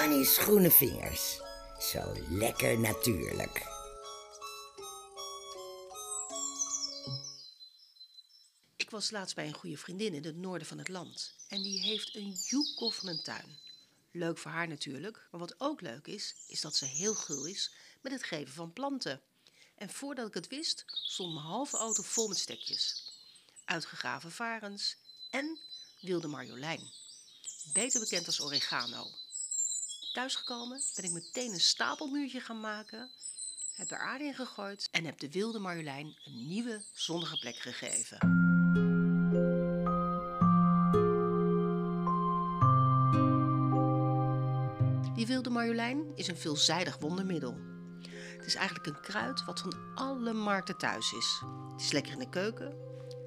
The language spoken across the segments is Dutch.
Annie's groene vingers. Zo lekker natuurlijk. Ik was laatst bij een goede vriendin in het noorden van het land. En die heeft een tuin. Leuk voor haar natuurlijk. Maar wat ook leuk is, is dat ze heel gul is met het geven van planten. En voordat ik het wist, stond mijn halve auto vol met stekjes. Uitgegraven varens en wilde marjolein. Beter bekend als oregano. Thuisgekomen ben ik meteen een stapelmuurtje gaan maken, heb er aarde in gegooid en heb de wilde marjolein een nieuwe zonnige plek gegeven. Die wilde marjolein is een veelzijdig wondermiddel. Het is eigenlijk een kruid wat van alle markten thuis is. Het is lekker in de keuken,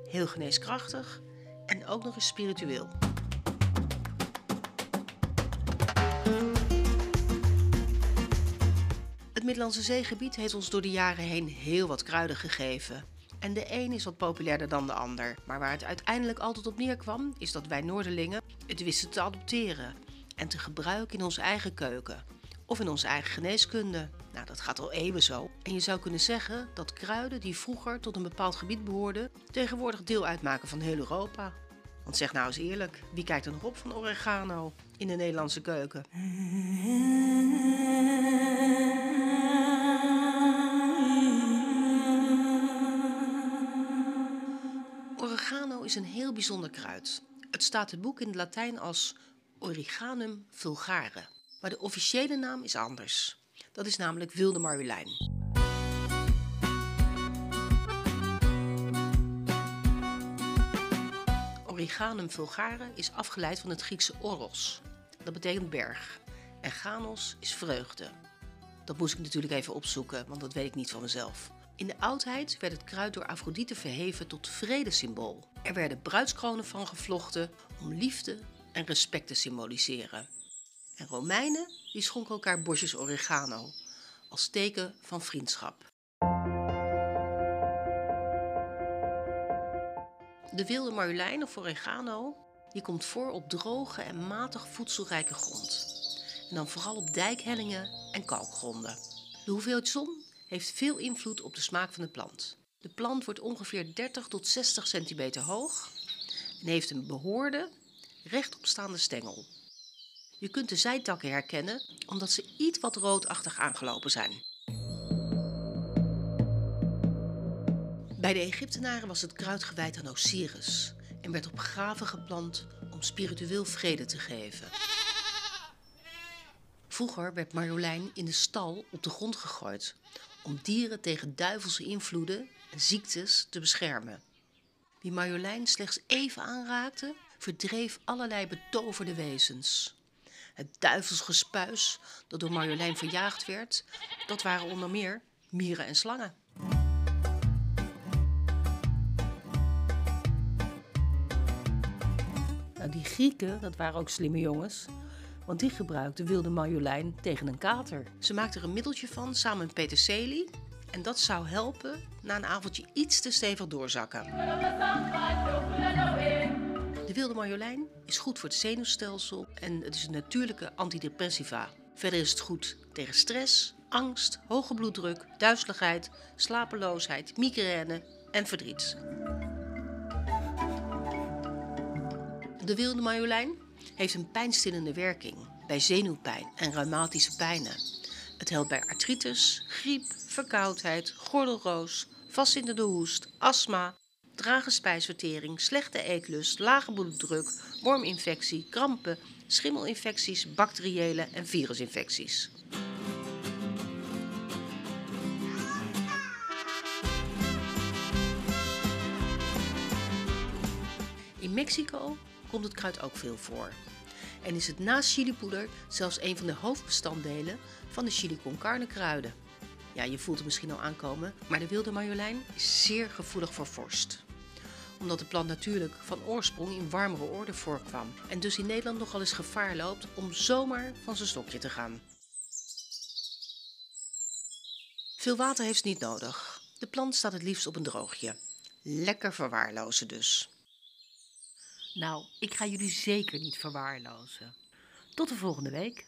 heel geneeskrachtig en ook nog eens spiritueel. Middellandse Zeegebied heeft ons door de jaren heen heel wat kruiden gegeven. En de een is wat populairder dan de ander. Maar waar het uiteindelijk altijd op neerkwam, is dat wij Noorderlingen het wisten te adopteren en te gebruiken in onze eigen keuken of in onze eigen geneeskunde. Nou, dat gaat al eeuwen zo. En je zou kunnen zeggen dat kruiden die vroeger tot een bepaald gebied behoorden, tegenwoordig deel uitmaken van heel Europa. Want zeg nou eens eerlijk, wie kijkt er nog op van oregano in de Nederlandse keuken? is een heel bijzonder kruid. Het staat het boek in het Latijn als Origanum vulgare. Maar de officiële naam is anders. Dat is namelijk wilde marjolein. Origanum vulgare is afgeleid van het Griekse oros. Dat betekent berg. En ganos is vreugde. Dat moest ik natuurlijk even opzoeken, want dat weet ik niet van mezelf. In de oudheid werd het kruid door Afrodite verheven tot vredesymbool. Er werden bruidskronen van gevlochten om liefde en respect te symboliseren. En Romeinen die schonken elkaar bosjes oregano als teken van vriendschap. De wilde marjolein of oregano die komt voor op droge en matig voedselrijke grond. En dan vooral op dijkhellingen en kalkgronden. De hoeveelheid zon heeft veel invloed op de smaak van de plant. De plant wordt ongeveer 30 tot 60 centimeter hoog en heeft een behoorde, rechtopstaande stengel. Je kunt de zijtakken herkennen omdat ze iets wat roodachtig aangelopen zijn. Bij de Egyptenaren was het kruid gewijd aan Osiris en werd op graven geplant om spiritueel vrede te geven. Vroeger werd marjolein in de stal op de grond gegooid om dieren tegen duivelse invloeden en ziektes te beschermen. Wie marjolein slechts even aanraakte, verdreef allerlei betoverde wezens. Het duivelsgespuis dat door Marjolein verjaagd werd, dat waren onder meer mieren en slangen. Nou, die Grieken, dat waren ook slimme jongens, want die gebruikten wilde Marjolein tegen een kater. Ze maakten er een middeltje van samen met peterselie en dat zou helpen na een avondje iets te stevig doorzakken. De wilde marjolein is goed voor het zenuwstelsel en het is een natuurlijke antidepressiva. Verder is het goed tegen stress, angst, hoge bloeddruk, duizeligheid, slapeloosheid, migraine en verdriet. De wilde marjolein heeft een pijnstillende werking bij zenuwpijn en reumatische pijnen. Het helpt bij artritis, griep, verkoudheid, gordelroos, vastzittende hoest, astma, trage spijsvertering, slechte eetlust, lage bloeddruk, worminfectie, krampen, schimmelinfecties, bacteriële en virusinfecties. In Mexico komt het kruid ook veel voor. En is het naast chilipoeder zelfs een van de hoofdbestanddelen van de chili con carne kruiden. Ja, je voelt het misschien al aankomen, maar de wilde marjolein is zeer gevoelig voor vorst. Omdat de plant natuurlijk van oorsprong in warmere orde voorkwam en dus in Nederland nogal eens gevaar loopt om zomaar van zijn stokje te gaan. Veel water heeft niet nodig. De plant staat het liefst op een droogje. Lekker verwaarlozen dus. Nou, ik ga jullie zeker niet verwaarlozen. Tot de volgende week.